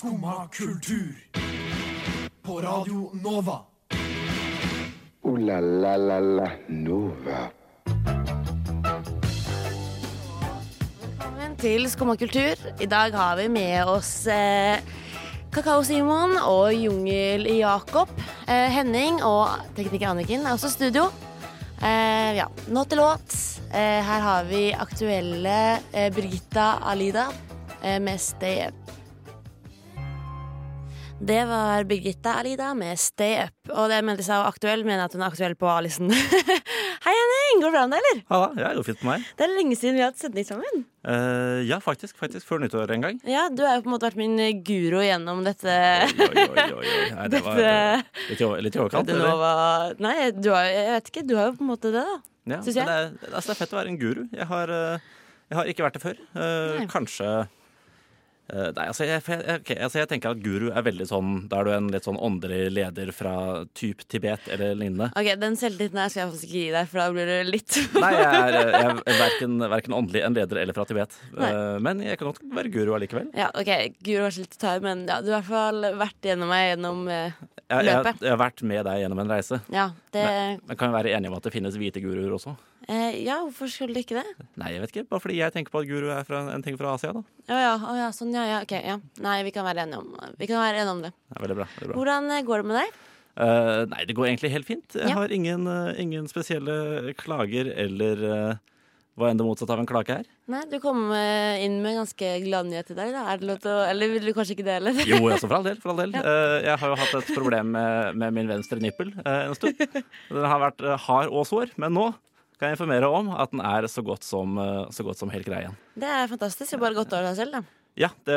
Skumma kultur. På Radio Nova. O-la-la-la-la Nova. Velkommen til Skumma kultur. I dag har vi med oss eh, Kakao-Simon og Jungel-Jakob. Eh, Henning og tekniker Anniken er også i studio. Eh, ja, nå til låt. Eh, her har vi aktuelle eh, Birgitta Alida eh, med Stay Up. Det var Birgitta Alida med Stay Up. Og det mente seg aktuell, mener at hun er aktuell på A-listen. Hei, Henning! Går det bra med deg, eller? Ja, det går fint med meg. Det er lenge siden vi har hatt sending sammen. Uh, ja, faktisk. Faktisk før nyttår en gang. Ja, du har jo på en måte vært min guro gjennom dette. Oi, oi, oi, oi. Nei, det var eh, litt, i overkant. Eller? Nei, du har, jeg vet ikke. Du har jo på en måte det, da. Ja, Syns jeg. Det, er- altså, det er fett å være en guru. Jeg har, eh, jeg har ikke vært det før. Uh, kanskje eh, Nei, altså jeg, okay, altså jeg tenker at guru er veldig sånn Da er du en litt sånn åndelig leder fra typ Tibet eller lignende. Ok, Den selvtilliten her skal jeg faktisk ikke gi deg, for da blir det litt Nei, jeg er, jeg er verken, verken åndelig en leder eller fra Tibet. Nei. Eh, men jeg kan godt være guru allikevel. Ja, ok, Guru var litt tar, men ja, du har i hvert fall vært gjennom meg gjennom eh, Jeg, jeg, Løpet. jeg har vært med deg gjennom en reise. Ja, det Men kan vi være enige om at det finnes hvite guruer også? Eh, Ja, hvorfor skulle det ikke det? Nei, jeg vet ikke. Bare fordi jeg tenker på at guru er fra, en ting fra Asia. da. Å ja, å ja, sånn, ja, ja, ok, ja. Nei, vi kan være enige om, vi kan være enige om det. Er veldig bra. Veldig bra. Hvordan eh, går det med deg? Eh, nei, det går egentlig helt fint. Jeg Ja. har ingen, eh, ingen spesielle klager eller eh, hva enn det motsatte av en klage er. Nei, Du kom eh, inn med en ganske glad nyhet i dag. da Er det lov til å Eller vil du kanskje ikke det heller? Jo, altså, for all del. For all del. Eh, jeg har jo hatt et problem med, med min venstre nippel eh, en stund. Den har vært eh, hard og sår, men nå kan jeg informere om at den er så godt som, eh, så godt som helt grei igjen. Det er fantastisk. Bare godt over deg selv, da. Ja, det,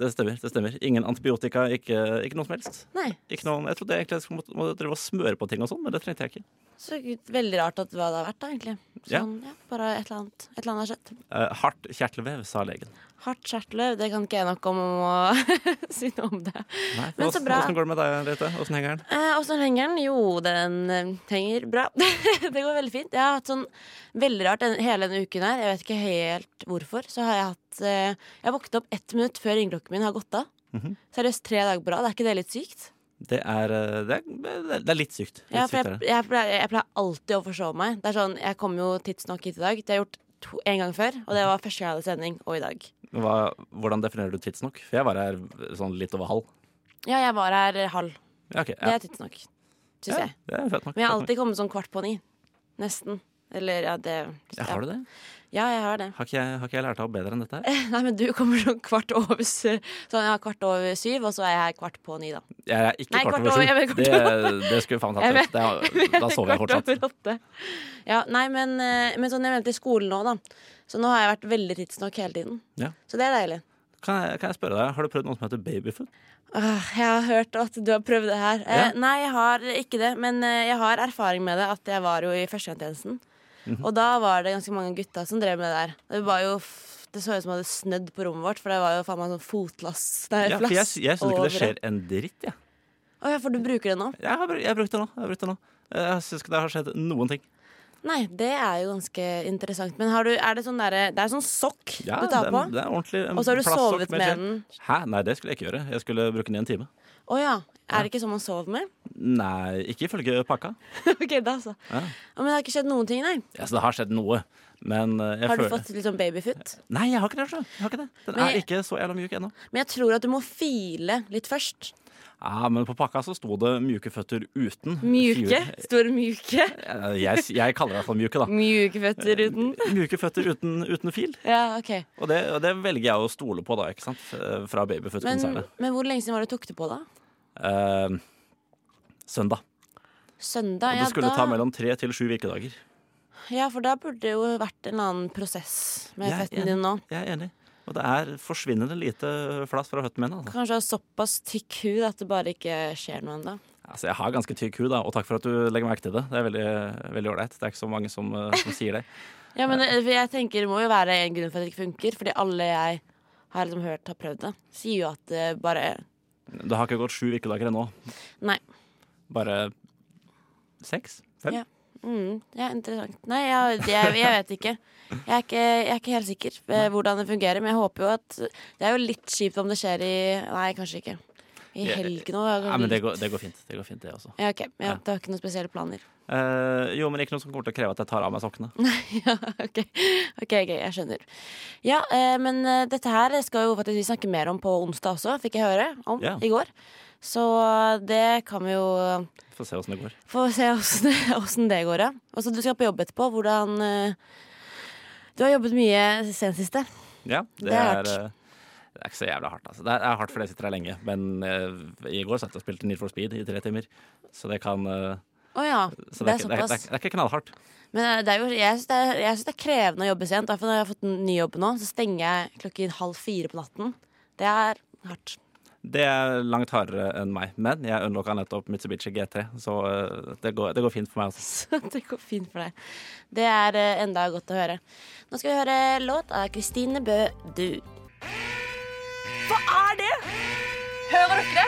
det stemmer. det stemmer. Ingen antibiotika, ikke, ikke noe som helst. Nei. Ikke noen, jeg trodde egentlig jeg skulle må, drive og smøre på ting og sånn, men det trengte jeg ikke. Så veldig rart at hva det har vært, da, egentlig. Ja. Sånn, ja. Bare et eller annet, et eller annet har skjedd. Eh, hardt kjertelvev, sa legen. Hardt kjertler, det kan ikke jeg nok om å si noe om det. Nei, Men så bra. åssen går det med deg, Rete? Åssen henger den? Eh, henger den? Jo, den eh, henger bra. det går veldig fint. Jeg har hatt sånn veldig rart den, hele denne uken her. Jeg vet ikke helt hvorfor. Så har jeg hatt eh, Jeg våknet opp ett minutt før ringeklokken min har gått av. Mhm. Seriøst tre dager på rad. Er ikke det litt sykt? Det er, eh, det er, det er litt sykt. Litt Ja, jeg, jeg, pleier, jeg pleier alltid å forsove meg. Det er sånn, Jeg kom jo tidsnok hit i dag. Det har jeg gjort to, en gang før. Og det var første gang jeg hadde sending, og i dag. Hva, hvordan definerer du tidsnok? For jeg var her sånn litt over halv. Ja, jeg var her halv. Ja, ok. Det er tidsnok, syns Ja, jeg. det fett nok. Men jeg har alltid kommet sånn kvart på ni. Nesten. Eller ja, det Ja, har du det? Ja, jeg har det. Har ikke jeg, har ikke jeg lært av bedre enn dette her? Nei, men du kommer sånn kvart over Sånn, ja, kvart over syv, og så er jeg her kvart på ni, da. Jeg er ikke Nei, kvart over sju. Det, det skulle faen tatt ut. Det- Da sover jeg fortsatt. Ja, nei, men, eh, men sånn jeg mente i skolen nå, da. Så nå har jeg vært veldig tidsnok hele tiden. Ja. Så det er deilig. Kan jeg, kan jeg spørre deg, Har du prøvd noe som heter babyfoot? Åh, jeg har hørt at du har prøvd det her. Eh, Ja. nei, jeg har ikke det. Men eh, jeg har erfaring med det. At jeg var jo i førstegangstjenesten. Og da var det ganske mange gutta som drev med det der. Det var jo det så ut som det hadde snødd på rommet vårt, for det var jo faen meg sånn fotlass Nei, Ja, for jeg, jeg syns ikke det skjer en dritt, jeg. Å ja, for du bruker det nå? Jeg har, jeg har brukt det nå. Jeg har brukt det nå. Jeg syns ikke det har skjedd noen ting. Nei, det er jo ganske interessant. Men har du, er det sånn derre Det er sånn sokk Ja, du tar det, på? er- det er ordentlig Og så har du sovet med med den. Hæ? Nei, det skulle jeg ikke gjøre. Jeg skulle bruke den i en time. Å ja. Er det ikke sånn man sover med? Nei, ikke ifølge pakka. ok, da så. Ja. Men det har ikke skjedd noen ting, nei. Ja, så det har skjedd noe. Men eh, jeg Har du føler fått litt sånn babyfoot? Nei, jeg har ikke det. så. Jeg har ikke det. Den Men er jeg- ikke så jævla mjuk ennå. Men jeg tror at du må file litt først. Ja, men på pakka så sto det mjuke føtter uten Mjuke? fjord. Store mjuke? Eh, Jeg, jeg kaller det i hvert mjuke, da. Mjuke føtter uten? Mjuke føtter uten, uten fil. Ja, ok. Og det, og det velger jeg å stole på, da, ikke sant? Eh, Fra Men, Babyfoot-konsernet. men hvor lenge siden var det du tok det på, da? Eh, søndag. Søndag? Og Ja, det skulle da, ta mellom tre til sju virkedager. ja, for da burde det jo vært en annen prosess med Jeg er føttene dine nå. Jeg er enig. Og det er forsvinnende lite flass fra føttene mine. Altså. Kanskje ha såpass tykk hud at det bare ikke skjer noe ennå. altså, jeg har ganske tykk hud, da, og takk for at du legger merke til det. Det er veldig ålreit. Det er ikke så mange som, eh, som sier det. Ja, men det- jeg tenker det må jo være en grunn for at det ikke funker. Fordi alle jeg har liksom hørt har prøvd det, sier jo at det bare Det har ikke gått sju virkedager ennå. Nei. Bare seks? Fem? Ja. Mm, ja, interessant. Nei, jeg, jeg, jeg vet ikke. Jeg ikke, jeg er ikke helt sikker på hvordan det fungerer, men jeg håper jo at Det er jo litt kjipt om det skjer i Nei, kanskje ikke. I helgen òg. Ja, men det går, det går fint. Det går fint, det også. Ja, ok. Ja, det har ikke noen spesielle planer. Uh, jo, men ikke noe som kommer til å kreve at jeg tar av meg sokkene. ja, ok, ok, ok, jeg skjønner. Ja, uh, men eh, dette her skal jo faktisk vi snakke mer om på onsdag også, fikk jeg høre om yeah. i går. Så det kan vi jo Få se åssen det går. få se åssen det går, ja. Og så du skal på jobb etterpå. Hvordan Du har jobbet mye sen siste. Ja, det, Det er er, det er ikke så jævla hardt. Altså. Det er, hardt fordi jeg sitter her lenge, men uh, i går satt jeg og spilte Need for Speed i tre timer. Så det kan uh, oh ja. Så det er det, er, det, er, det er ikke knallhardt. Men eh, det er jo, jeg syns det, er- krevende å jobbe sent. Derfor når jeg har fått en ny jobb nå, så stenger jeg klokken halv fire på natten. Det er hardt. Det er langt hardere enn meg, men jeg unnlokka nettopp Mitsubishi GT, så det, går, det går fint for meg. Altså. Det går fint for deg. Det er enda godt å høre. Nå skal vi høre låt av Kristine Bø Du. Hva er det? Hører dere det?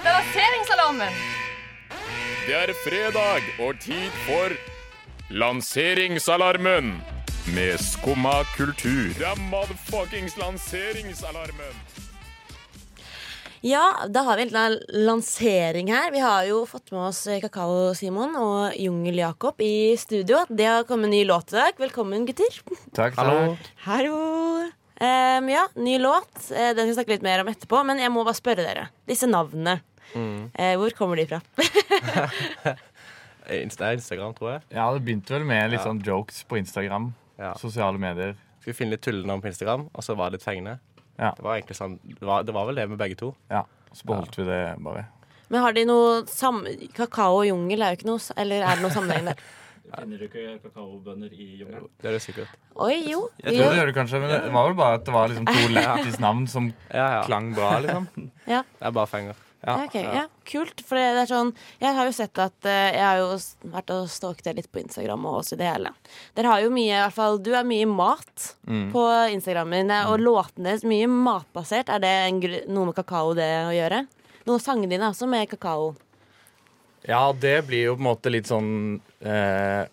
Det er lanseringsalarmen. Det er fredag og tid for Lanseringsalarmen med Skumma kultur. Det er motherfuckings lanseringsalarmen. Ja, da har vi en lansering her. Vi har jo fått med oss Kakao-Simon og Jungel Jakob i studio. Det har kommet en ny låt i dag. Velkommen, gutter. Takk, takk. Hallo. Hallo. Em, ja, ny låt. Uh, den skal vi snakke litt mer om etterpå. Men jeg må bare spørre dere. Disse navnene. Eh, hvor kommer de fra? Insta, Instagram, tror jeg. Ja, det begynte vel med litt Ja. sånn jokes på Instagram. Ja. Sosiale medier. Skulle finne litt tullenavn på Instagram, og så var det tegne. Ja. Det var egentlig sånn det var, det var vel det med begge to. Ja, Så beholdt vi det bare. Men har de noe sam... Kakao og jungel er jo ikke noe Eller er det noe sammenheng der? Finner du ikke kakaobønner i jungelen? Det er det sikkert. Oi, jo. Jeg tror jo. det gjør det kanskje, men det var vel bare at det var liksom to lættis navn som Ja, ja. klang bra, liksom. Ja. Det er bare fenger. Ja, okay, ja, kult. For det er sånn Jeg har jo sett at uh, Jeg har jo vært og stalket deg litt på Instagram og også i det hele. Dere har jo mye, i hvert fall Du er mye mat på Instagrammen og låtene deres mye matbasert. Er det noe med kakao det å gjøre? Noen av sangene dine er også med kakao. Ja, det blir jo på en måte litt sånn eh,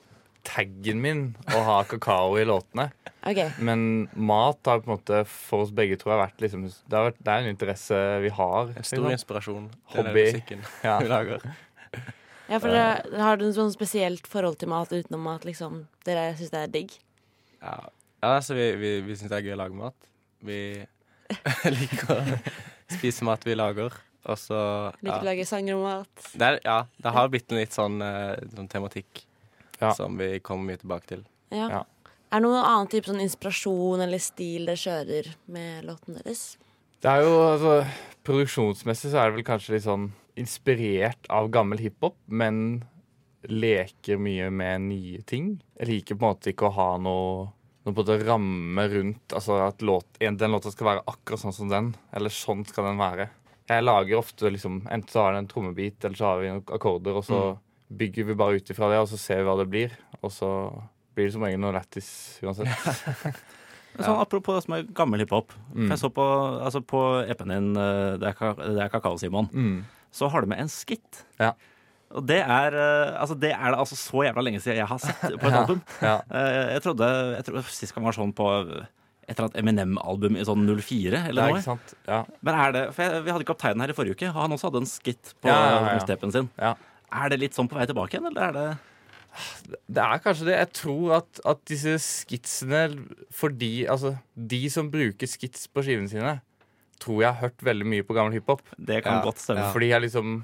taggen min å ha kakao i låtene. Okay. Men mat har på en måte for oss begge tror jeg vært liksom Det, har vært, det er en interesse vi har. En stor liksom. inspirasjon til den Hobby. musikken Ja. vi lager. ja, for dere, Har du noe sånn spesielt forhold til mat utenom mat? Liksom, dere syns det er digg? Ja, ja altså, vi, vi, vi syns det er gøy å lage mat. Vi liker å spise mat vi lager, og så Liker ja. å lage sanger om mat? Det, er, ja, det har blitt en litt sånn, eh, sånn tematikk Ja. som vi kommer mye tilbake til. Ja. Ja. Er det noen annen type sånn inspirasjon eller stil dere kjører med låten deres? Det er jo, altså, Produksjonsmessig så er det vel kanskje litt sånn inspirert av gammel hiphop, men leker mye med nye ting. Jeg liker på en måte ikke å ha noe, noe på en måte ramme rundt Altså at låt, en, den låta skal være akkurat sånn som den, eller sånn skal den være. Jeg lager ofte liksom Enten så har den en trommebit, eller så har vi noen akkorder, og så bygger vi bare ut ifra det, og så ser vi hva det blir. Og så blir det som regel noe lættis uansett. Sånn, apropos det som er gammel hiphop. Mm. Jeg så på, altså på EP-en din, eh, det er, Kakao-Simon, Mm. så har du med en skitt. Ja. Og det er, eh, altså det er det altså så jævla lenge siden jeg har sett på et album. Ja. Eh, Jeg trodde, jeg trodde sist gang var sånn på et eller annet Eminem-album i sånn 04 Det eller er noe. Ja. Men er det, for jeg, Vi hadde kapteinen her i forrige uke, han også hadde en skit på Ja, ja, stepen sin. Ja. Er det litt sånn på vei tilbake igjen, eller er det Det er kanskje det. Jeg tror at, at disse skitsene Fordi altså, de som bruker skits på skivene sine, tror jeg har hørt veldig mye på gammel hiphop. Det kan godt stemme. Fordi jeg liksom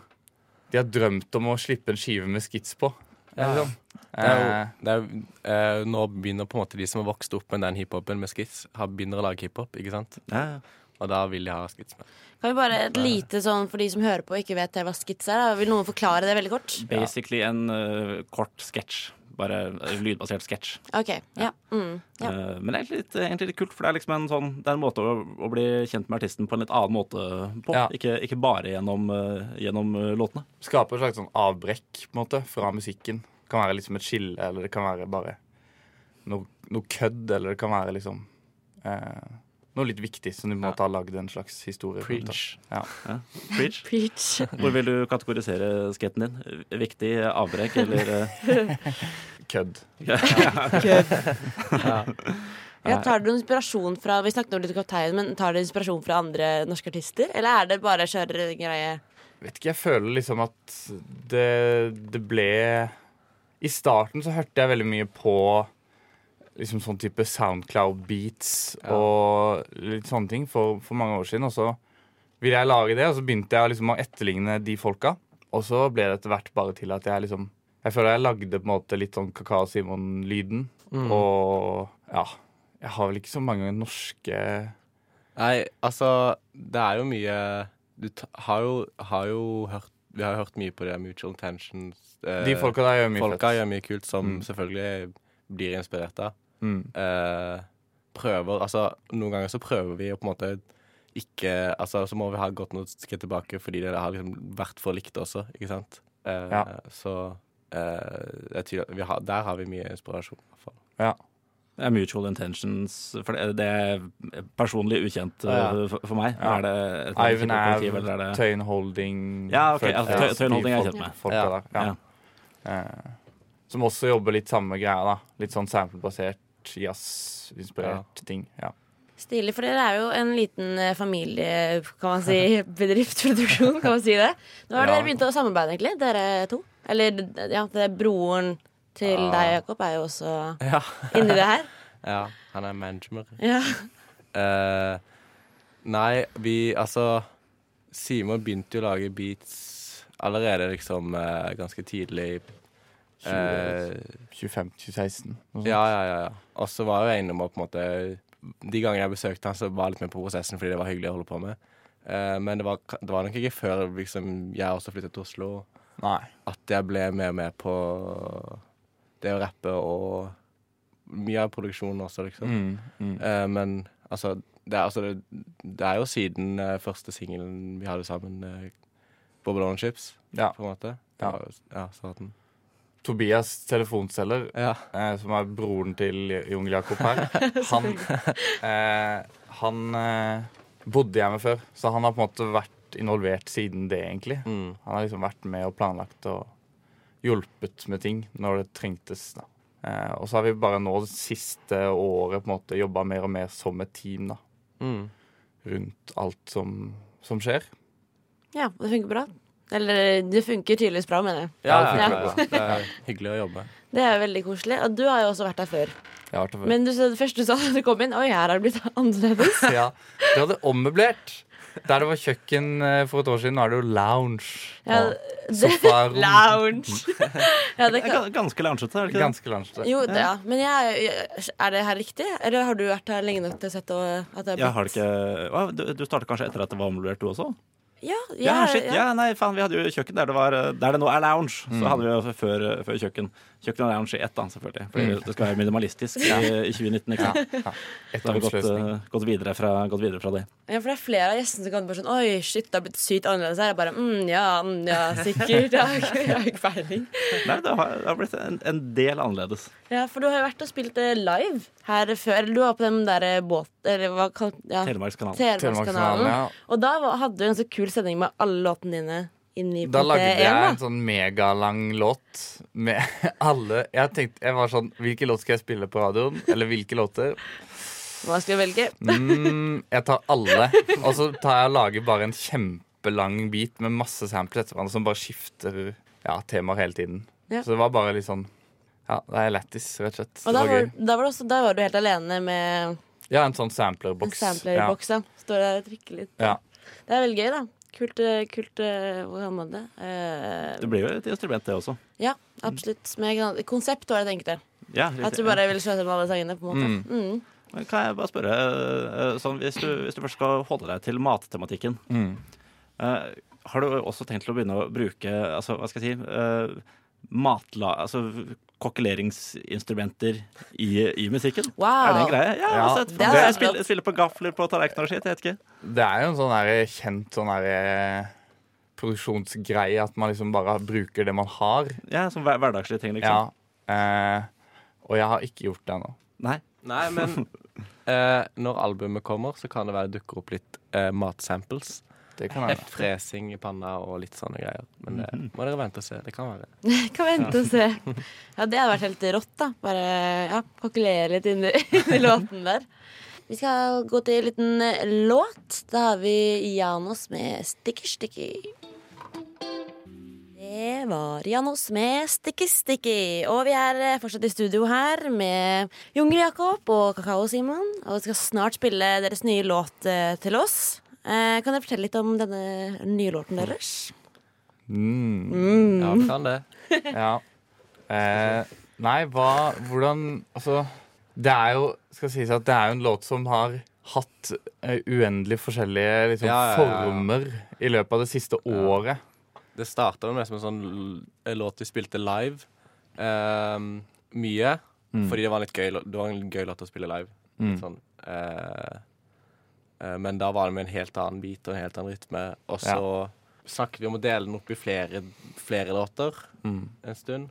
De har drømt om å slippe en skive med skits på. Ja. Liksom. Det er jo, Eh, det er, eh, nå begynner på en måte de som har vokst opp med den hiphopen med skits, har begynner å lage hiphop, ikke sant? Ja, ja. Og da vil de ha skits med. Kan vi bare et lite sånn for de som hører på og ikke vet hva skits er? Da? Vil noen forklare det veldig kort? Basically en uh, kort sketsj. Bare lydbasert sketsj. Okay, ja. Mm, ja. Eh, men egentlig litt, egentlig litt kult, for det er liksom en sånn Det er en måte å, å bli kjent med artisten på en litt annen måte på. Ja. Ikke, ikke bare gjennom, eh, gjennom eh, låtene. skaper et slags sånn avbrekk på en måte, fra musikken. Det kan være liksom et skille, eller det kan være bare noe, noe kødd, eller det kan være liksom eh, noe litt viktig som du måtte ha lagd en slags historie Preach. Ja. Preach. Preach. Hvor vil du kategorisere skaten din? Viktig, avbrekk eller Kødd. Kødd. Ja, tar du inspirasjon fra Vi snakket om litt kaptein, men tar du inspirasjon fra andre norske artister? Eller er det bare kjøregreie? Vet ikke, jeg føler liksom at det, det ble I starten så hørte jeg veldig mye på liksom sånn type Soundcloud-beats Ja. og litt sånne ting for, for mange år siden. Og så ville jeg lage det, og så begynte jeg liksom å etterligne de folka. Og så ble det etter hvert bare til at jeg liksom Jeg føler jeg lagde på en måte litt sånn Kakao Simon-lyden. Mm. Og ja, jeg har vel ikke så mange norske Nei, altså, det er jo mye Du har, jo, har jo hørt Vi har hørt mye på det Mutual Intentions. eh, De folka der gjør mye folka gjør mye kult som Mm. selvfølgelig blir inspirert av. Mm. Eh, prøver Altså, noen ganger så prøver vi å på en måte ikke Altså, så må vi ha gått noen skritt tilbake fordi det har liksom vært for likt også, ikke sant? Eh, Ja. Så eh, vi har, der har vi mye inspirasjon, i hvert fall. Ja. Det er Mutual Intentions. For det, det er personlig ukjent Ja. eh, for, for meg. Ja. Er det et Ivan Av, Tøyen Holding Ja, ok, altså, Tøy- Tøyen Holding er jeg kjent med. Folk Ja. der, ja. Ja. Eh, som også jobber litt samme greia, da. Litt sånn samplebasert, jazz-inspirert ting. Ja. Stilig, for dere er jo en liten eh, familie, kan man si, bedriftsproduksjon, kan man si det. Nå har Ja. dere begynt å samarbeide, egentlig, dere to. Eller ja, det er broren til Ja. deg, Jakob, er jo også Ja. inni det her. ja. Han er manager. Ja. Uh, nei, vi Altså Simon begynte jo å lage beats allerede liksom uh, ganske tidlig. Eh, 25-2016. ja, ja, ja. ja. Og så var jeg jo innom og på en måte De gangene jeg besøkte han, så var jeg litt med på prosessen fordi det var hyggelig å holde på med. Uh, men det var, det var nok ikke før liksom, jeg også flyttet til Oslo, Nei. at jeg ble mer med på det å rappe og mye av produksjonen også, liksom. Mm, mm. Uh, men altså det, er, altså det, det er jo siden uh, første singelen vi hadde sammen, uh, Babylon Chips, Ja. på en måte. Ja. Ja starten. Tobias telefonselger, Ja. eh, som er broren til Jungel Jakob her, han, eh, han eh, bodde jeg med før, så han har på en måte vært involvert siden det, egentlig. Mm. Han har liksom vært med og planlagt og hjulpet med ting når det trengtes. da. Eh, og så har vi bare nå det siste året på en måte jobba mer og mer som et team da, Mm. rundt alt som, som skjer. ja, det funker bra. Eller det funker tydeligvis bra, mener jeg. Ja, det ja, funker bra. Det er hyggelig å jobbe. Det er veldig koselig. Og du har jo også vært der før. Jeg har vært der før. Men du, det første du sa da du kom inn, oi, her har det blitt annerledes. ja, Du hadde ommøblert. Der det var kjøkken eh, for et år siden, nå er det jo lounge. Ja, det- sofarom. Lounge. ja, det kan, ganske loungete, er det ikke det? Ganske loungete. jo, det, ja. Men jeg, jeg, er det her riktig? Eller har du vært her lenge nok til å sette at det er Ja, har det ikke Du, du startet kanskje etter at det var ommøblert, du også? Ja, Ja, ja, shit, ja. ja, nei, faen, vi hadde jo kjøkken der det, var, der det nå er lounge. Mm. Så hadde vi jo før, før kjøkken. Kjøkken og lounge i ett, da, selvfølgelig. Fordi Mm. det skal være minimalistisk i, i 2019. ikke sant? Ja. Så har vi gått, uh, gått, videre fra, gått videre fra det. Ja, for det er flere av gjestene som kan bare sånn Oi, shit, det har blitt sykt annerledes her. Jeg bare mm, ja, mm, ja, sikkert. Jeg har ikke, jeg har ikke peiling. Nei, det har, det har blitt en, en del annerledes. Ja, for du har jo vært og spilt eh, live her før. Eller du var på den derre båt... Eller hva kalt ja, Telemarkskanalen. Telemarkskanalen. ja. Og da hadde du en så kul sending med alle låtene dine Da lagde punktet jeg en sånn megalang låt med alle Jeg tenkte, jeg var sånn Hvilke låter skal jeg spille på radioen? Eller hvilke låter? Hva skal jeg velge? Mm, jeg tar alle. Og så tar jeg og lager bare en kjempelang bit med masse samples etter hverandre som bare skifter ja, temaer hele tiden. Ja. Så det var bare litt sånn Ja, det er lættis, rett og slett. Og Det da var da, var du også, da var du helt alene med Ja, en sånn en samplerboks. samplerboks. Ja. Står der og trykker litt. Ja. Det er veldig gøy, da. Kult, eh, kult Hvor Hva kaller man det? Uh, Det blir jo et instrument, det også. ja, absolutt. Med konsept var det jeg tenkte. Ja, At du bare vil skjøte med alle sangene, på en måte. Mm. Mm. Men kan jeg bare spørre, eh, sånn, hvis, du, hvis du først skal holde deg til mattematikken, Mm. uh, har du også tenkt til å begynne å bruke altså, hva skal jeg si, uh, matla... Altså kokkeleringsinstrumenter i, i musikken? Wow. Er det en greie? Ja, Ja, sett, det er jeg spiller, spiller på gafler på tallerkener og skitt, jeg vet ikke. Det er jo en sånn der kjent sånn der eh, produksjonsgreie at man liksom bare bruker det man har. Ja, Som hver, hverdagslige ting, Ja. liksom. Eh, og jeg har ikke gjort det ennå. Nei. Nei, men eh, når albumet kommer, så kan det være dukker opp litt eh, matsamples. Det kan være. Fresing i panna og litt sånne greier. Men det må dere vente og se. Det kan være. Kan vente og se. Ja, det hadde vært helt rått, da. Bare ja, kalkulere litt inn i, inn låten der. Vi skal gå til en liten eh, låt. Da har vi Janos med Sticky Sticky. Det var Janos med Sticky Sticky. Og vi er eh, fortsatt i studio her med Jungel-Jakob og Kakao-Simon. Og vi skal snart spille deres nye låt eh, til oss. Eh, kan dere fortelle litt om denne nye låten deres? Mm. Ja, vi kan det. Ja. Eh, nei, hva Hvordan Altså, det er jo Skal sies at det er jo en låt som har hatt uh, uendelig forskjellige liksom, Ja, ja, ja, ja. former i løpet av det siste året. Det starta med som en sånn l- låt vi spilte live. Ehm, mye. Mm. Fordi det var, litt gøy, det var en gøy låt å spille live. Mm. Sånn, eh, men da var det med en helt annen beat og en helt annen rytme. Og så snakket vi om å dele den opp i flere, flere låter Mm. en stund.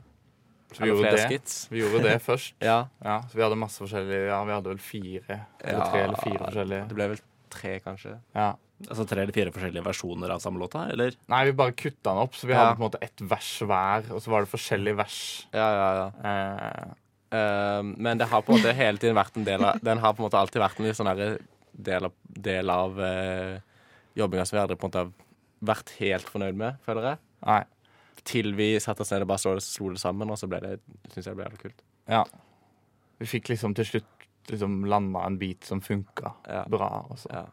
Så vi gjorde. Vi gjorde det først. Ja. Ja, så vi hadde masse forskjellige Ja, vi hadde vel fire eller Ja, tre eller fire forskjellige. Det ble vel tre, kanskje. Ja. Altså tre eller fire forskjellige versjoner av samme låta, eller? Nei, vi bare kutta den opp, så vi Ja. hadde på en måte ett vers hver, og så var det forskjellige vers. Ja, ja, ja. Eh, Uh, men det har på en måte hele tiden vært en del av Den har på en måte alltid vært en litt sånn derre del av, del av eh, jobbinga som vi aldri på en måte har vært helt fornøyd med, føler jeg. nei. Til vi satte oss ned og bare slo det, slo det sammen, og så ble det synes jeg det ble jævlig kult. Ja. Vi fikk liksom til slutt liksom landa en bit som funka Ja. bra, og så Ja.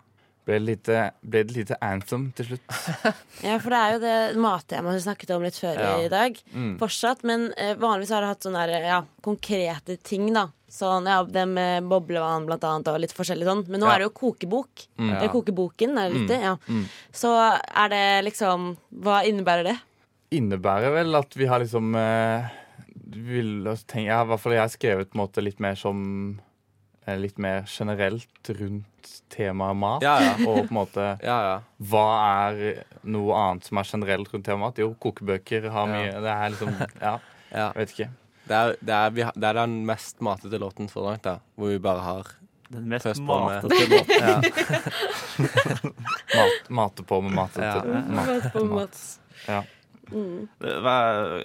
Ble det, lite, ble det lite anthem til slutt. Ja, for det er jo det mattemaet vi snakket om litt før Ja. i dag. Mm. Fortsatt, men eh, vanligvis har det hatt sånne der, ja, konkrete ting, da. Sånn, ja, det med boblevann blant annet, og litt forskjellig sånn. Men nå Ja. er det jo kokebok. Mm. Eller kokeboken, er det Mm. det, Ja. Mm. Så er det liksom Hva innebærer det? Innebærer vel at vi har liksom eh, vil, tenke, ja, I hvert fall jeg har skrevet måte litt mer som Litt mer generelt rundt temaet mat. Ja, ja. Og på en måte Ja, ja. Hva er noe annet som er generelt rundt temaet mat? Jo, kokebøker har Ja. mye Det er liksom Ja, ja. jeg vet ikke. Det, er, det, er, vi har, det er den mest matete låten så langt, da. Hvor vi bare har Den mest med- matete låten. ja. Mat, mate på med mat. Ja. mat. På mat. Ja. Mm. Hva,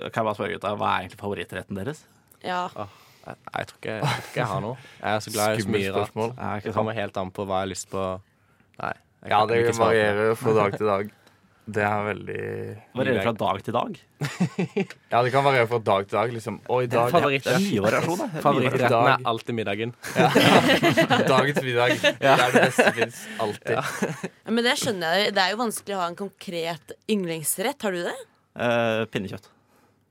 kan jeg bare spørre gutta, hva er egentlig favorittretten deres? Ja. Jeg, jeg, tror ikke, jeg tror ikke jeg har noe. Jeg er så glad i så Skummelt mye rart. Det kommer helt an på hva jeg har lyst på. Nei. ja, det varierer fra dag til dag. Det er veldig Varierer fra dag til dag? Ja, det kan variere fra dag til dag. Liksom. Og i dag Favoritt- Det mye variasjon, da. Det mye Favorittretten er alltid middagen. Dagens middag. Det er det beste fins. Alltid. Ja, Men det skjønner jeg. Det er jo vanskelig å ha en konkret yndlingsrett. Har du det? Uh, pinnekjøtt.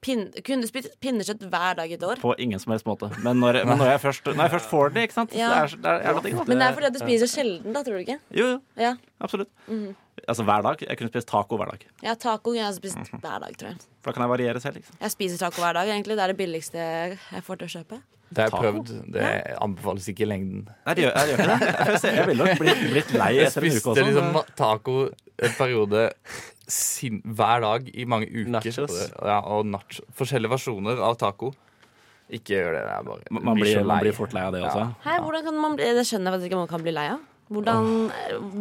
Pin kunne du spist pinnekjøtt hver dag i et år? På ingen som helst måte. Men når, men når, jeg, først, når jeg først får det, ikke sant Ja. Det er, det er jævla digg. Men det er fordi at du spiser sjelden, da, tror du ikke? Jo, jo. Ja. Absolutt. Mhm. Altså hver dag. Jeg kunne spist taco hver dag. Ja, taco jeg har spist hver dag, tror jeg. For da kan jeg variere selv. Liksom. Jeg spiser taco hver dag, egentlig. Det er det billigste jeg får til å kjøpe. Det har jeg prøvd. Det anbefales ikke i lengden. Nei, det gjør, jeg gjør ikke det. Jeg, jeg ville nok blitt, blitt lei etter en uke Jeg spiste liksom taco en periode hver dag i mange uker. Nachos. Ja, og nacho. Forskjellige versjoner av taco. Ikke gjør det. det er bare, Man blir, man blir fort lei av det Ja. også. Hei, hvordan kan man bli Det skjønner jeg faktisk ikke man kan bli lei av. Hvordan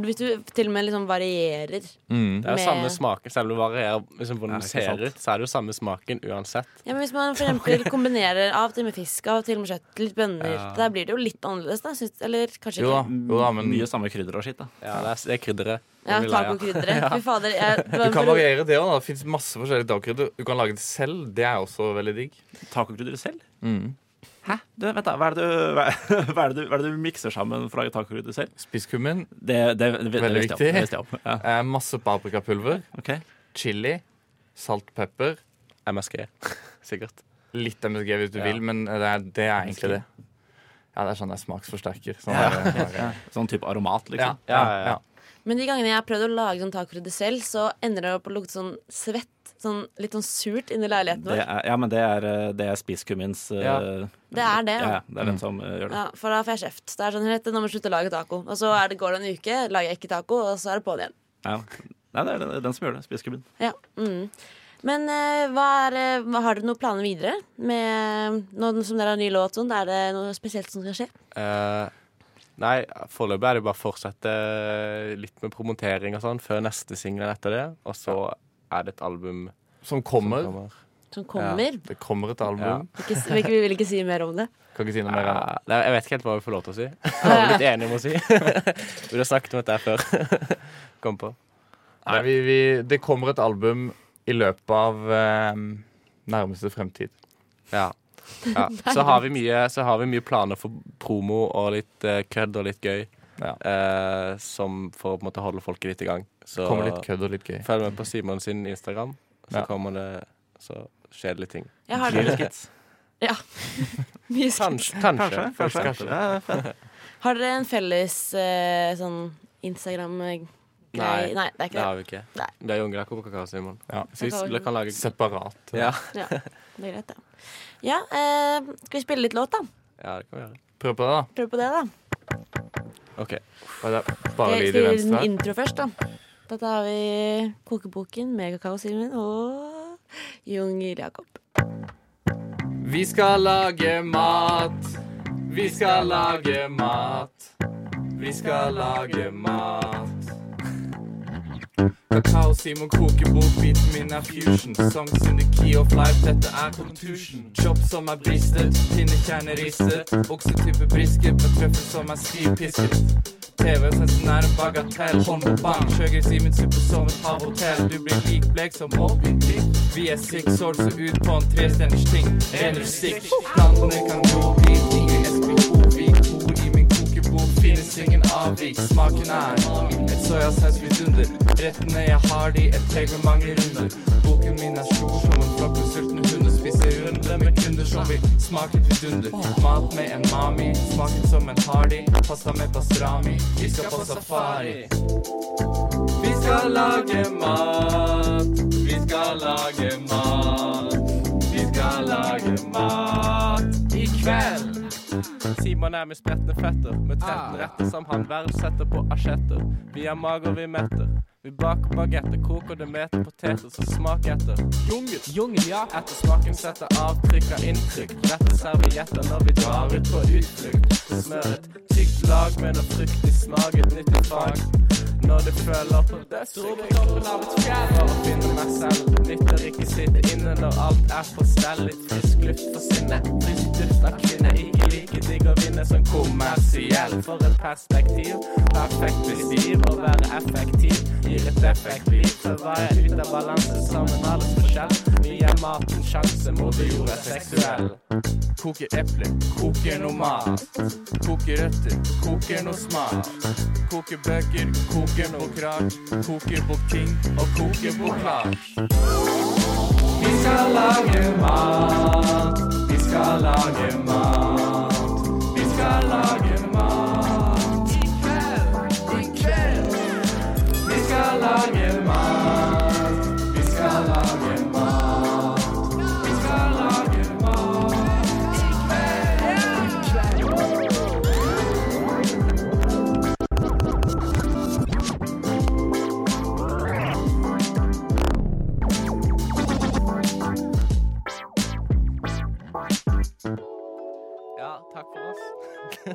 Hvis du til og med liksom varierer Mm. Det er jo samme smaken. Selv om du varierer liksom, hvordan du ser sant. ut, så er det jo samme smaken uansett. Ja, men Hvis man for eksempel kombinerer av og til med fisk, av og til med kjøtt, litt bønner Ja. Da blir det jo litt annerledes, da. Synes, eller kanskje Jo ikke. jo da, men Mye samme krydder og skitt. da Ja, det er, det er krydderet. Ja. Tacokrydderet. Fy fader. Jeg, du kan variere det òg. Det fins masse forskjellige tacokrydder. Du kan lage det selv. Det er også veldig digg. Tacokrydderet selv? Mm. Hæ? Du, vent da, hva er, det du, hva, hva, er det du, hva er det du mikser sammen for å lage tacokrydder selv? Spisskummin. Det, det, det, det, Veldig jeg viktig. Ja. Eh, masse paprikapulver. Okay. Chili. Salt, pepper. MSG. Sikkert. Litt MSG hvis du Ja. vil, men det er, det er egentlig det. Ja, det er sånn det er smaksforsterker. Sånn Ja. det- sånn er. Sånn type aromat, liksom. ja, Ja, ja, ja. Men de gangene jeg har prøvd å lage sånn tacokrydder selv, så ender det opp å lukte sånn svett. Sånn, litt sånn surt inni leiligheten Det vår. er, ja, men det er, eh, det er spisskummins ja. Ja. Det er det, ja. ja. Det er den som eh, gjør det. Ja, for da får jeg kjeft. Det er sånn, «Rett, Nå må du slutte å lage taco. Og så er det, går det en uke, lager jeg ikke taco, og så er det på'n igjen. Ja. Nei, det er den, den som gjør det. Spiskummin. Ja. Mm. Men eh, hva er, eh, har dere noen planer videre? Med, nå som dere har ny låt, sånn, er det noe spesielt som skal skje? Eh, Nei, foreløpig er det bare å fortsette litt med promotering og sånn før neste singel etter det. Og så er det et album Som som kommer. kommer. Som kommer. Det kommer et album. Ikke, vi, vi vil ikke si mer om det. Kan ikke si noe mer Ja, nei, jeg vet ikke helt hva vi får lov til å si. Vi er blitt enige om å si. Vi har snakket om dette før. Kom på. Nei, vi, vi, det kommer et album i løpet av eh, nærmeste fremtid. Ja. Ja. Så, har vi mye, så har vi mye planer for promo og litt uh, kødd og litt gøy. Ja. Uh, som for å på en måte holde folket litt i gang. Så Kommer litt kødd og litt gøy. følg med på Simon sin Instagram, så Ja. kommer det Så skjer det litt ting. Jeg har det skits? ja. Mye skits. Kanskje. Kanskje. Kanskje. kanskje. Ja. Har dere en felles uh, sånn Instagram-greie? Nei, Nei, det er ikke det. har vi ikke. Nei. Det er Jon Jakob og Kakao Simon. Ja. Så vi kan lage Separat. ja. Ja, det er greit, det. Ja, eh, skal vi spille litt låt, da? ja, det kan vi gjøre. Prøv på det, da. Prøv på det, da. OK. Bare, bare lyd i gi en intro først, da. Dette har vi Kokeboken med Kakao Simen og Junger Jakob. Vi skal lage mat. Vi skal lage mat. Vi skal lage mat. Kakao, Simon kokebok, beaten min er fusion. Songs in the key of life, dette er contusion. Chop som er bristet, pinnekjerner ristet. Oksetype brisket med trøffel som er stivpisket. TV sensen er en bagatell. Hånd på bank, kjøger Simen suppe som et havhotell. Du blir lik blek som Bobby Dick. Vi er six år, så ut på en trestjerners ting. Renner rustikk. Plantene kan gro i ting. Finnes ingen avvik. Smaken er et soyasaus vidunder. Rettene jeg har de, et preg med mange runder. Boken min er stor som en flokk med sultne hunder. Spiser runde med kunder som vil smake et vidunder. Mat med en mami, smaken som en hardy. Pasta med pastrami, vi skal på safari. Vi skal lage mat, vi skal lage mat. Vi skal lage mat kveld. Simon er med spretne fetter, med 13 retter som han verdsetter på asjetter. Vi er mager, vi metter. Vi baker bagetter, koker det meter poteter, så smak etter. Jungel, jungel, ja. Etter smaken setter avtrykk av inntrykk. Rette servietter når vi drar ut på utflukt. Smør et tykt lag med noe fruktig smak, et nyttig fag. Når du føler på dødsryk. Toppen av et fjell for å finne meg selv. Nytter ikke sitte inne når alt er på stell. Litt frisk luft for sinnet. Frisk duft av kvinne. Ikke like digg å vinne som kommersiell. For et perspektiv. Perfekt visiv. å være effektiv. Gir et effekt liv. Så var jeg ute av balanse sammen alles forskjell. Vi er maten sjanse, moder jord er seksuell. Koker epler, koker noe mat. Koker røtter, koker noe smak. Koker bøker, koker noe krak. Koker bort og koker bort. Vi skal lage mat. Vi skal lage mat. Vi skal lage mat.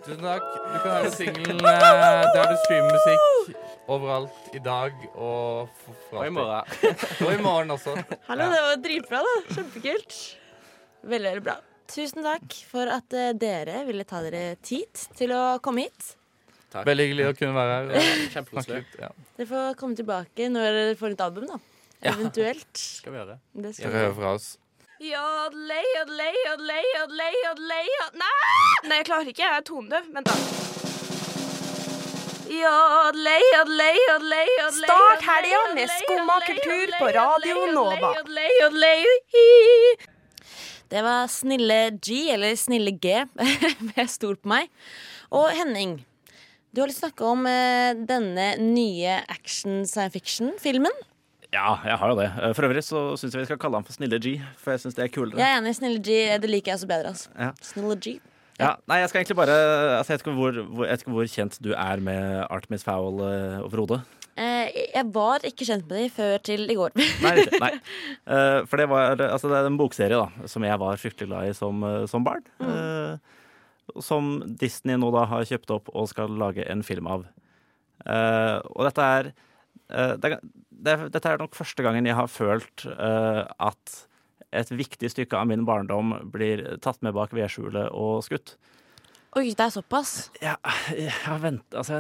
Tusen takk. Du kan høre singelen eh, der du streamer musikk overalt i dag og f- for Og i morgen. Og i morgen også. Hallo, det var dritbra, da. Kjempekult. Veldig, veldig bra. Tusen takk for at eh, dere ville ta dere tid til å komme hit. Veldig hyggelig å kunne være her. og snakke Kjempekoselig. litt. Ja. Dere får komme tilbake når dere får nytt album, da. Eventuelt. Skal vi gjøre det? Det Dere skal hører fra oss. Nei! Nei, jeg klarer ikke. Jeg er tonedøv. Vent, da. Start helga med Skumma kultur på Radio Nova. Det var Snille G, eller Snille G, med Stol på meg. Og Henning, du har lyst til å snakke om eh, denne nye action science fiction-filmen. Ja, jeg har jo det. Eh, For øvrig så syns jeg vi skal kalle han for Snille G, for jeg syns det er kulere. Jeg er enig. Snille G, det liker jeg så bedre. Altså. Ja. Snille G. Ja, nei, jeg skal egentlig bare altså, Jeg vet ikke hvor, hvor, hvor kjent du er med Artemis Fowl uh, overhodet. Eh, jeg var ikke kjent med dem før til i går. Nei, nei. Uh, for det, var, altså, det er en bokserie da, som jeg var fryktelig glad i som, eh, som barn. Eh, som Disney nå da har kjøpt opp og skal lage en film av. Eh, og dette er, eh, det, er- det, er- Dette er nok første gangen jeg har følt eh, at et viktig stykke av min barndom blir tatt med bak vedskjulet og skutt. Oi, det er såpass. Ja, jeg har vent, altså,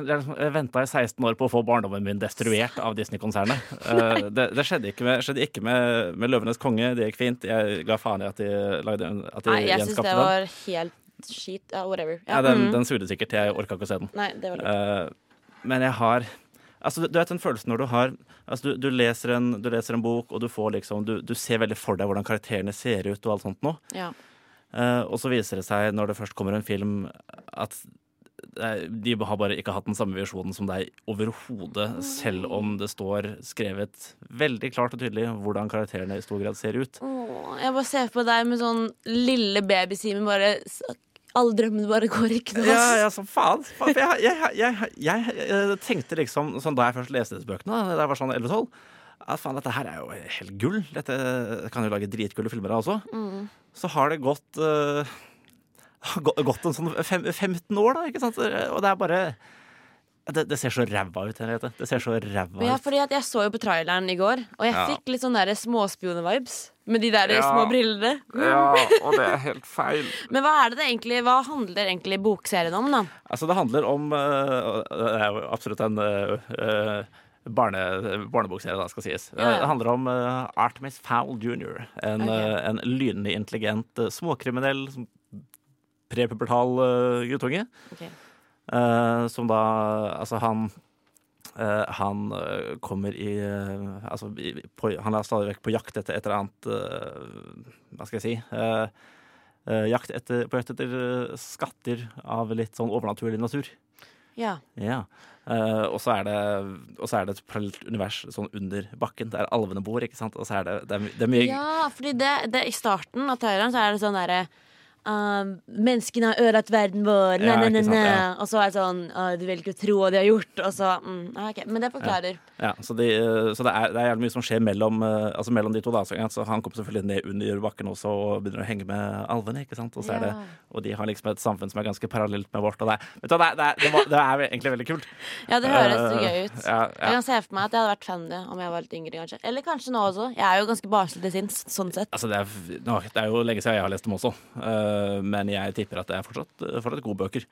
venta i 16 år på å få barndommen min destruert av Disney-konsernet. Eh, det, det skjedde ikke, med, skjedde ikke med, med 'Løvenes konge'. Det gikk fint. Jeg ga faen i at de, lagde, at de Nei, jeg syns det var helt skit. Ja, whatever. Ja, den, mm. den sugde sikkert. Jeg orka ikke å se den. Nei, det var Eh, men jeg har Altså, du, vet den følelsen når du har altså, du, du, leser en, du leser en bok, og du får liksom du, du ser veldig for deg hvordan karakterene ser ut og alt sånt noe. Ja. Uh, og så viser det seg, når det først kommer en film, at de har bare ikke hatt den samme visjonen som deg overhodet, selv om det står skrevet veldig klart og tydelig hvordan karakterene i stor grad ser ut. Åh, jeg bare ser på deg med sånn lille baby-Simen bare Alle drømmene bare går i knas. Ja, ja, så faen. faen jeg, jeg, jeg, jeg, tenkte liksom, sånn da jeg først leste disse bøkene, da jeg var sånn 11-12 at faen, dette her er jo helt gull. Dette kan jo lage dritgulle filmer av også. Så har det gått uh, gått en sånn fem, 15 år, da, ikke sant? Og det er bare Det, det ser så ræva ut, Henriette. Det ser så ræva Ja, ut. fordi at jeg så jo på traileren i går, og jeg Ja. fikk litt sånn der småspioner-vibes. Med de der Ja. små brillene. Ja, og det er helt feil. Men hva er det det egentlig Hva handler egentlig bokserien om, da? Altså, det handler om uh, Det er jo absolutt en uh, barne, barnebokserie, da, skal sies. Ja. Det handler om uh, Artemis Fowl jr., en, okay. en lynende intelligent, småkriminell, som- prepubertal uh, guttunge. Ok. Øh, som da Altså, han øh, han øh, kommer i Altså, på, han er stadig vekk på jakt etter et eller annet Hva skal jeg si? jakt etter, på jakt etter skatter av litt sånn overnaturlig natur. Ja. Ja. Uh, og så er det Og så er det et parallelt univers sånn under bakken, der alvene bor, ikke sant. Og så er det, det, er, det er mye Ja, fordi det, det, i starten av traileren så er det sånn derre uh, Menneskene har ødelagt verden vår, Ja, ne, ne, ne, ja. Og så er det sånn uh, Du vil ikke tro hva de har gjort. Og så mm, okay. Men det forklarer. Ja, så, de, eh, så det, er, det er jævlig mye som skjer mellom, eh, altså mellom de to. Da. Så, han kommer selvfølgelig ned under bakken også og begynner å henge med alvene. ikke sant? Og, så det, og de har liksom et samfunn som er ganske parallelt med vårt. Og det, er- vet du, det, er- det, er, egentlig veldig kult. Ja, det høres så Eh, gøy ut. Ja, Jeg kan se for meg at jeg hadde vært fan det om jeg var litt yngre. kanskje Eller kanskje nå også. Jeg er jo ganske barnslig til sinns, sånn sett. Altså, det, er, nå, det er jo lenge siden jeg har lest dem også, eh, men jeg tipper at det er fortsatt, fortsatt gode bøker.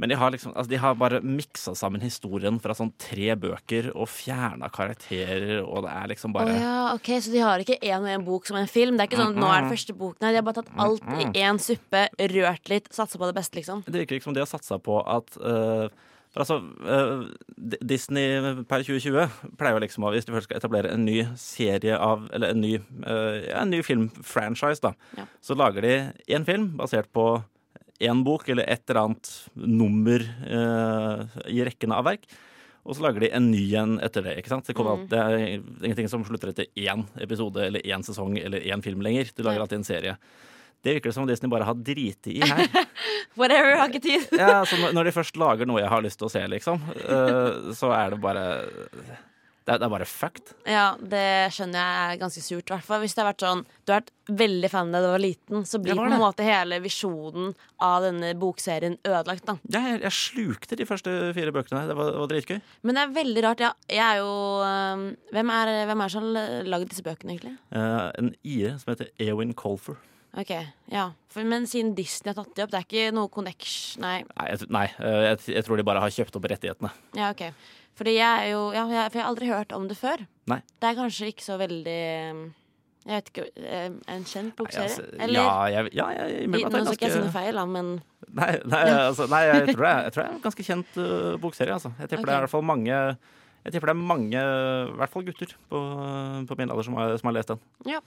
Men de har, liksom, altså, de har bare miksa sammen historien fra sånn tre bøker og fjerna karakterer, og det er liksom bare bare ja, ok, Så de har ikke én og én bok som en film? Det er ikke sånn nå er det første bok Nei, de har bare tatt alt i én suppe, rørt litt, satsa på det beste, liksom. Det virker ikke som de har satsa på at eh, for altså, eh, Disney per 2020 pleier jo liksom å, hvis de først skal etablere en ny serie av Eller en ny, eh, ja, en ny filmfranchise, da, Ja. så lager de én film basert på én bok eller et eller annet nummer eh, i rekken av verk. Og så lager de en ny en etter det. ikke sant? Det, kommer Mm. alt, det er ingenting som slutter etter én episode eller én sesong eller én film lenger. Du lager alltid en serie. Det virker det som Disney bare har driti i her. Whatever, har ikke tid. Ja, så når- når de først lager noe jeg har lyst til å se, liksom, eh, så er det bare Det er, bare fucked. Ja, det skjønner jeg er ganske surt. I hvis det har vært sånn Du har vært veldig fan da du var liten, så blir på en måte hele visjonen av denne bokserien ødelagt, da. Jeg, jeg slukte de første fire bøkene. Det var, var dritgøy. Men det er veldig rart. Ja, jeg er jo øhm, hvem, er, hvem er som har lagd disse bøkene, egentlig? Uh, en IE som heter Eowyn Colfer. Ok, ja For, Men siden Disney har tatt de opp, det er ikke noe connection Nei. Nei, jeg, nei eh, jeg, jeg tror de bare har kjøpt opp rettighetene. Ja, ok. Fordi jeg er jo ja, jeg, For jeg har aldri hørt om det før. Nei. Det er kanskje ikke så veldig Jeg vet ikke øh, En kjent bokserie? altså, Eller ja, jeg, ja, jeg jeg, Nå skal det jeg si noe feil, da, men Nei, nei, altså, nei jeg, tror det jeg tror det er en ganske kjent uh, bokserie. Altså. Jeg tipper det er i hvert fall mange Jeg tipper det er mange, i hvert fall gutter på, på min alder, som har, som har lest den. Ja.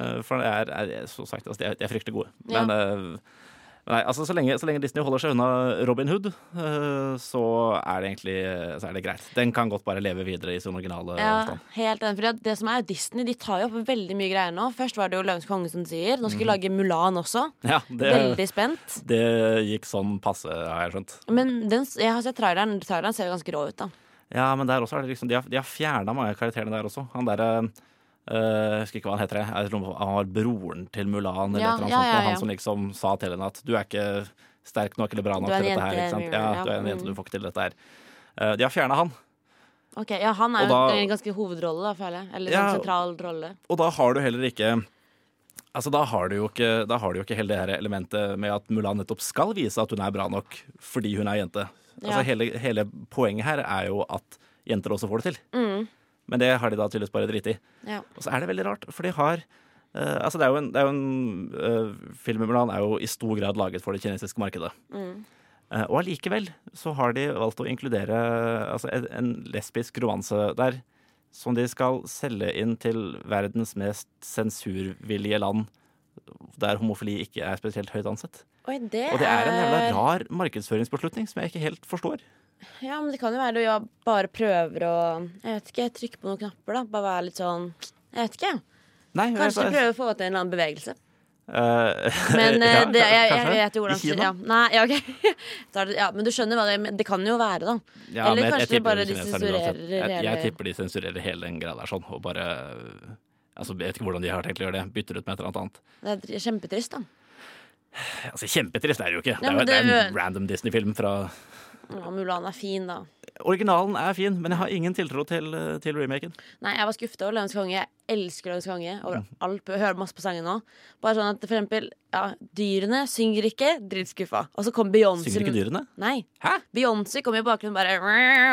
Eh, for det er, er så sagt, altså, de er, de er fryktelig gode. Ja. Men eh, nei, altså, så, lenge, så lenge Disney holder seg unna Robin Hood, eh, så er det egentlig så er det greit. Den kan godt bare leve videre i sin originale Ja, stand. helt enig. For det som er Disney, de tar jo opp veldig mye greier nå. Først var det jo Løvens konge, som sier. Nå skal de lage Mulan også. Ja, det, Veldig spent. det gikk sånn passe, har jeg skjønt. Men den, jeg har sett traileren. Traileren ser jo ganske rå ut, da. Ja, men der også er det liksom De har, de har fjerna mange karakterene der også. Han derre eh, jeg husker ikke hva han heter. Jeg han var broren til Mulan. Eller Ja, eller ja, ja, og Han som liksom sa til henne at du er ikke sterk nok eller bra nok til dette her. Ikke sant? Ja, ja, du er en mm. jente, du får ikke til dette her. Uh, de har fjerna han, Ok, Ja, han er da- en ganske hovedrolle, da, føler jeg. Eller Ja, sånn sentral rolle. og da har du heller ikke Altså, da har du jo ikke, da har du jo ikke hele det her elementet med at Mulan nettopp skal vise at hun er bra nok fordi hun er jente. Altså, hele, hele poenget her er jo at jenter også får det til. Mm. Men det har de da tydeligvis bare driti i. Ja. Og så er det veldig rart, for de har uh, Altså, det er jo en, det er en eh, Filmen Mulan er jo i stor grad laget for det kinesiske markedet. Mm. Uh, og allikevel så har de valgt å inkludere altså, en, en lesbisk romanse der som de skal selge inn til verdens mest sensurvillige land, der homofili ikke er spesielt høyt ansett. Oi, det Og det er en jævla rar markedsføringsbeslutning som jeg ikke helt forstår. Ja, men det kan jo være du bare prøver å Jeg vet ikke, trykke på noen knapper, da. Bare være litt sånn Jeg vet ikke. Nei, Kanskje bare... prøve å få til en eller annen bevegelse. Uh, Men eh, ja, det, jeg, jeg, jeg vet jo I hvordan Kina? ja. Nei, ja, ok. Så det, ja, men du skjønner hva det er. Det kan jo være, da. Eller kanskje jeg- bare de sensurerer jeg, jeg hele- tipper de sensurerer hele den greia der sånn, og bare Altså, Jeg vet ikke hvordan de har tenkt å gjøre det. Bytter ut med et eller annet. Det er kjempetrist, da. Altså, Kjempetrist er det jo ikke. Det er jo det er en random Disney-film fra ja, Mulan er fin, da. Originalen er fin, men jeg har ingen tiltro til, til remaken. Nei, jeg var skuffet over Løvens konge. Jeg elsker Løvens konge. Mm. Overalt. Jeg hører masse på sangen nå. Bare sånn at for eksempel ja, Dyrene synger ikke. Dritskuffa. Og så kom Beyoncé Synger ikke dyrene? Nei. Hæ? Beyoncé kom i bakgrunnen bare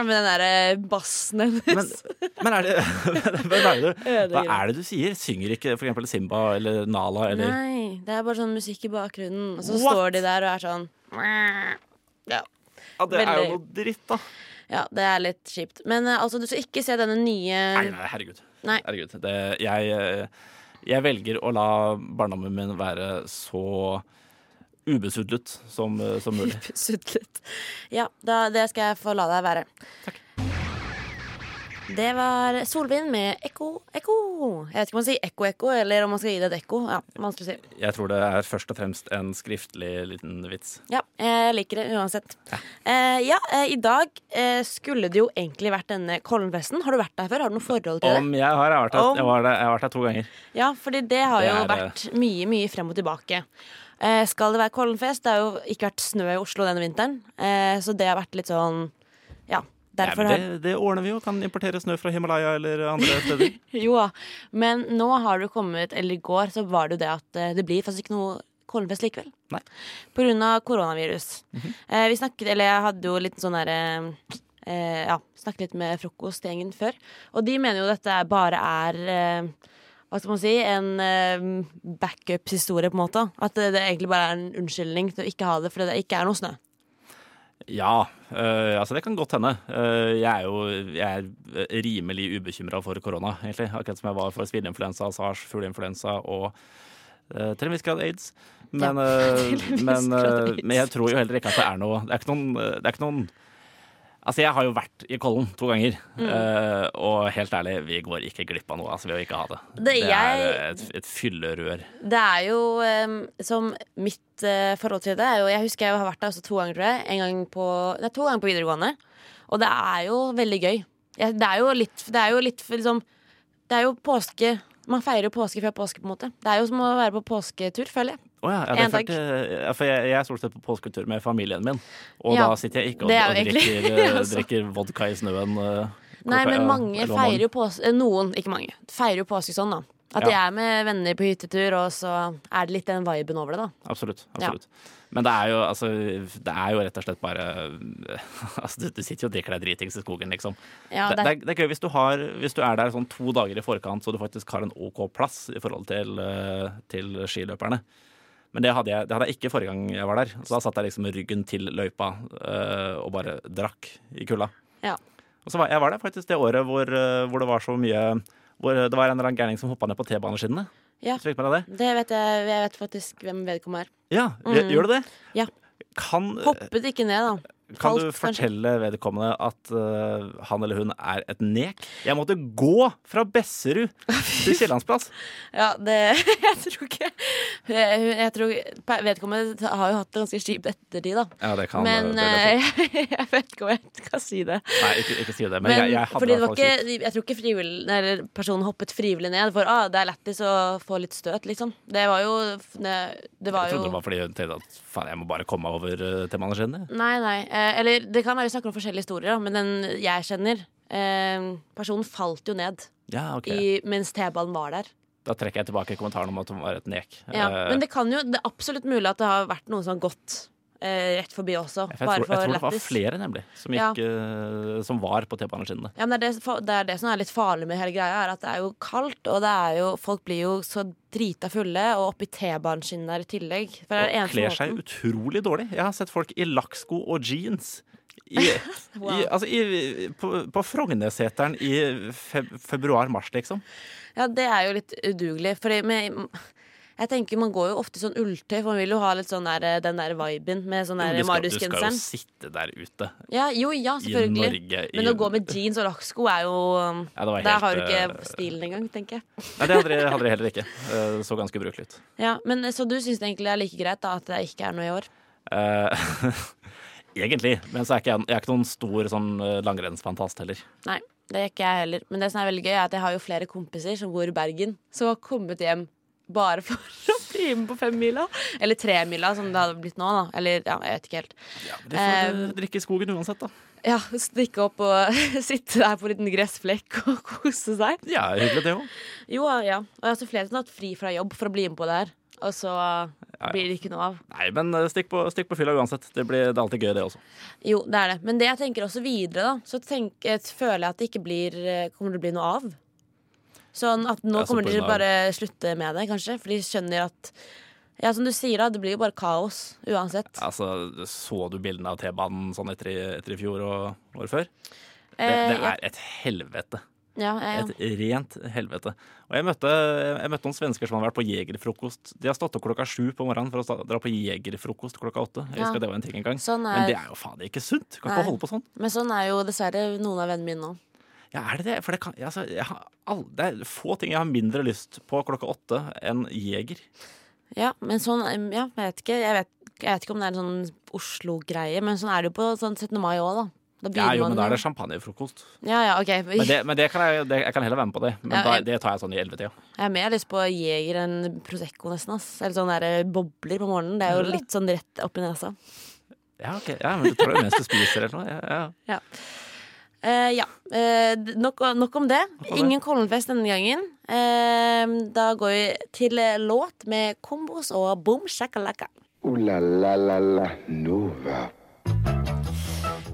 med den derre bassen hennes. Men, men er det Hva er det, du- hva er det du sier? Synger ikke for eksempel Simba eller Nala eller Nei, det er bare sånn musikk i bakgrunnen. Og så What? står de der og er sånn Ja. Ja, det er jo noe dritt, da. Ja, det er litt kjipt. Men eh, altså, du skal ikke se denne nye Nei, nei, herregud. Nei. herregud. Det, jeg, eh, jeg velger å la barndommen min være så ubesudlet som, eh, som mulig. Sudlet. Ja, da, det skal jeg få la deg være. Det var Solvind med Ekko, ekko. Jeg vet ikke om man sier ekko, ekko, eller om man skal gi det et ekko. Ja, vanskelig å si. Jeg tror det er først og fremst en skriftlig liten vits. Ja, jeg liker det uansett. Eh, ja, eh, i dag eh, skulle det jo egentlig vært denne Kollenfesten. Har du vært der før? Har du noe forhold til det? Om jeg har, jeg har vært der, jeg der, jeg har vært der to ganger. Ja, fordi det har Det jo er, vært mye, mye frem og tilbake. Eh, skal det være Kollenfest? Det har jo ikke vært snø i Oslo denne vinteren, eh, så det har vært litt sånn Ja, det, det ordner vi jo. Kan importere snø fra Himalaya eller andre steder. Jo da. Men nå har det kommet, eller i går, så var det jo det at eh, det blir faktisk ikke noe Kollenfest likevel. Nei. På grunn av koronavirus. eh, vi snakket, eller jeg hadde jo litt sånn derre eh, Ja, snakket litt med frokostgjengen før. Og de mener jo dette bare er eh, hva skal man si, en eh, backup-historie, på en måte. At det, det egentlig bare er en unnskyldning til å ikke ha det fordi det ikke er noe snø. Ja, øh, altså det kan godt hende. Øh, jeg er jo jeg er rimelig ubekymra for korona, egentlig. Akkurat som jeg var for svineinfluensa, sars, fugleinfluensa og øh, til en viss grad aids. Men, til men, øh, men jeg tror jo heller ikke at det er noe Det er ikke noen, det er ikke noen Altså, jeg har jo vært i Kollen to ganger, Mm. uh, og helt ærlig, vi går ikke glipp av noe altså, ved å ikke ha det. Det er jeg- et, et fyllerør. Det er jo um, som mitt uh, forhold til det er jo Jeg husker jeg har vært der også to ganger. En gang på, nei, to ganger på videregående. Og det er jo veldig gøy. Ja, det er jo litt Det er jo litt liksom Det er jo påske Man feirer jo påske før påske, på en måte. Det er jo som å være på påsketur, føler jeg. Å ja, ja, En dag. ja, for jeg, jeg er stort sett på påsketur med familien min, og Ja, da sitter jeg ikke og, og drikker, eh, drikker vodka i snøen. eh, Nei, men mange feirer jo påske Noen, ikke mange, feirer jo påske sånn, da. At de er med venner på hyttetur, og så er det litt den viben over det, da. Absolutt. Absolutt. Men det er jo altså Det er jo rett og slett bare altså, du, du sitter jo og drikker deg dritings i skogen, liksom. Ja, det, det er- det er gøy hvis du, har, hvis du er der sånn to dager i forkant, så du faktisk har en OK plass i forhold til, eh, til skiløperne. Men det hadde, jeg, det hadde jeg ikke forrige gang jeg var der. Så da satt jeg liksom med ryggen til løypa eh, og bare drakk i kulda. Ja. Og så var jeg var der faktisk det året hvor, eh, hvor det var så mye hvor det var en eller annen gærning som hoppa ned på T-baneskinnene. Ja. Det? Det vet jeg, jeg vet faktisk hvem vedkommende er. Ja, Mm. Gjør du det? Ja. Kan Hoppet ikke ned, da. Kan du fortelle vedkommende at uh, han eller hun er et nek? Jeg måtte gå fra Besserud til Kiellandsplass. Ja, det Jeg tror ikke Jeg, jeg tror Vedkommende har jo hatt det ganske kjipt ettertid, da. Ja, det kan Men det det eh, jeg vet ikke om jeg skal si det. Nei, ikke, ikke si det. Men, Men, jeg, jeg fordi det var kjipt. ikke, jeg tror ikke frivillig, personen hoppet frivillig ned, for ah, det er lættis å få litt støt, liksom. Det var jo Det, det var Jeg jo trodde det var fordi hun tenkte at faen, jeg må bare komme meg over uh, til mannen Nei, nei. Eh, eller det kan være vi snakker om forskjellige historier, men den jeg kjenner eh, Personen falt jo ned Ja, okay. i, mens T-banen var der. Da trekker jeg tilbake kommentaren om at hun var et nek. Ja. Eh, Men det kan jo Det er absolutt mulig at det har vært noen som har gått eh, rett forbi også. jeg, tror, bare jeg tror det var flere, nemlig, som, Ja. gikk, eh, som var på T-baneskinnene. Ja, det, det, er det som er litt farlig med hele greia, er at det er jo kaldt, og det jo, folk blir jo så drita fulle, og oppi T-baneskinnene der i tillegg. For det er Og kler seg utrolig dårlig. Jeg har sett folk i lakksko og jeans. I, Wow. i, altså i, på, på Frognerseteren i feb februar-mars, liksom. Ja, det er jo litt udugelig. For jeg tenker man går jo ofte i sånn ulltøy, for man vil jo ha litt sånn der, den der viben med sånn der du, skal, du skal jo sitte der ute Ja, jo, ja, i selvfølgelig. Norge. i- Men å gå med jeans og lakksko er jo um, Ja, det var Der har du ikke eh, stilen engang, tenker jeg. Nei, det hadde de, hadde heller ikke. Eh, Det så ganske ubrukelig ut. Ja, men Så du syns det egentlig er like greit da at det ikke er noe i år? Eh, Egentlig. Men så er ikke jeg, jeg er ikke noen stor sånn eh, langrennsfantast heller. Nei, det er ikke jeg heller. Men det som er veldig gøy, er at jeg har jo flere kompiser som bor i Bergen, som har kommet hjem bare for å bli med på femmila. Eller tremila, som det hadde blitt nå, da. Eller ja, jeg vet ikke helt. Ja, De får eh, drikke i skogen uansett, da. Ja, Stikke opp og sitte der på en liten gressflekk og kose seg. Ja, hyggelig det òg. Jo, ja. Og jeg har så flere som har hatt fri fra jobb for å bli med på det her. Og så blir det ikke noe av. Nei, men eh, stikk på, stikk på fylla uansett. Det, blir, det er alltid gøy, det også. Jo, det er det. Men det jeg tenker også videre, da, så tenk, eh, føler jeg at det ikke blir Kommer til å bli noe av. Sånn at nå Ja, så kommer de til å bare slutte med det, kanskje. For de skjønner at Ja, som du sier, da, det blir jo bare kaos uansett. Altså, Så du bildene av T-banen sånn etter, etter i fjor og året før? Det, Eh, det er et helvete. Ja, ja, Et rent helvete. Og jeg møtte, jeg møtte noen svensker som hadde vært på jegerfrokost. De har stått opp klokka sju på morgenen for å dra på jegerfrokost klokka åtte. Jeg Ja. husker det var en ting en gang. Sånn Men er- det er jo faen ikke sunt. Kan Nei. ikke holde på sånn. Men sånn er jo dessverre noen av vennene mine nå. Ja, er det det? For det, kan, altså, jeg all, det er få ting jeg har mindre lyst på klokka åtte enn jeger. Ja, men sånn Ja, jeg vet ikke. Jeg vet, jeg vet ikke om det er en sånn Oslo-greie, men sånn er det jo på sånn 17. mai òg, da. Da Ja, jo, men da er det champagnefrokost. Ja, ja, OK. Men, det, men det kan jeg, det, jeg kan heller være med på det. Men Ja, da, det tar jeg sånn i ellevetida. Jeg har mer lyst på Jeger enn Prosecco, nesten. ass Eller sånne der bobler på morgenen. Det er jo litt sånn rett opp i nesa. Ja, ok. Ja, men du tar det mens du spiser eller noe. Ja, ja. Eh, ja. Uh, nok, nok om det. Ingen Kollenfest denne gangen. Uh, da går vi til låt med Kombos og Boom Shakalaka. Ooh la la la la Nova.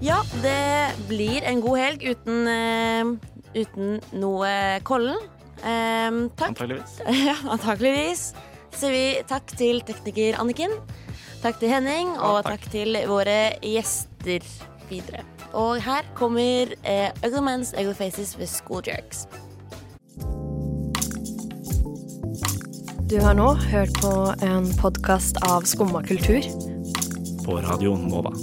Ja, det blir en god helg uten, uten noe Kollen. Takk. Antakeligvis. Ja, antakeligvis. Så vi takk til tekniker Anniken. Takk til Henning, og takk. takk til våre gjester videre. Og her kommer eh, Ugly Men's Ugly Faces ved School Jerks. Du har nå hørt på en podkast av Skumma kultur. På Radio Nova.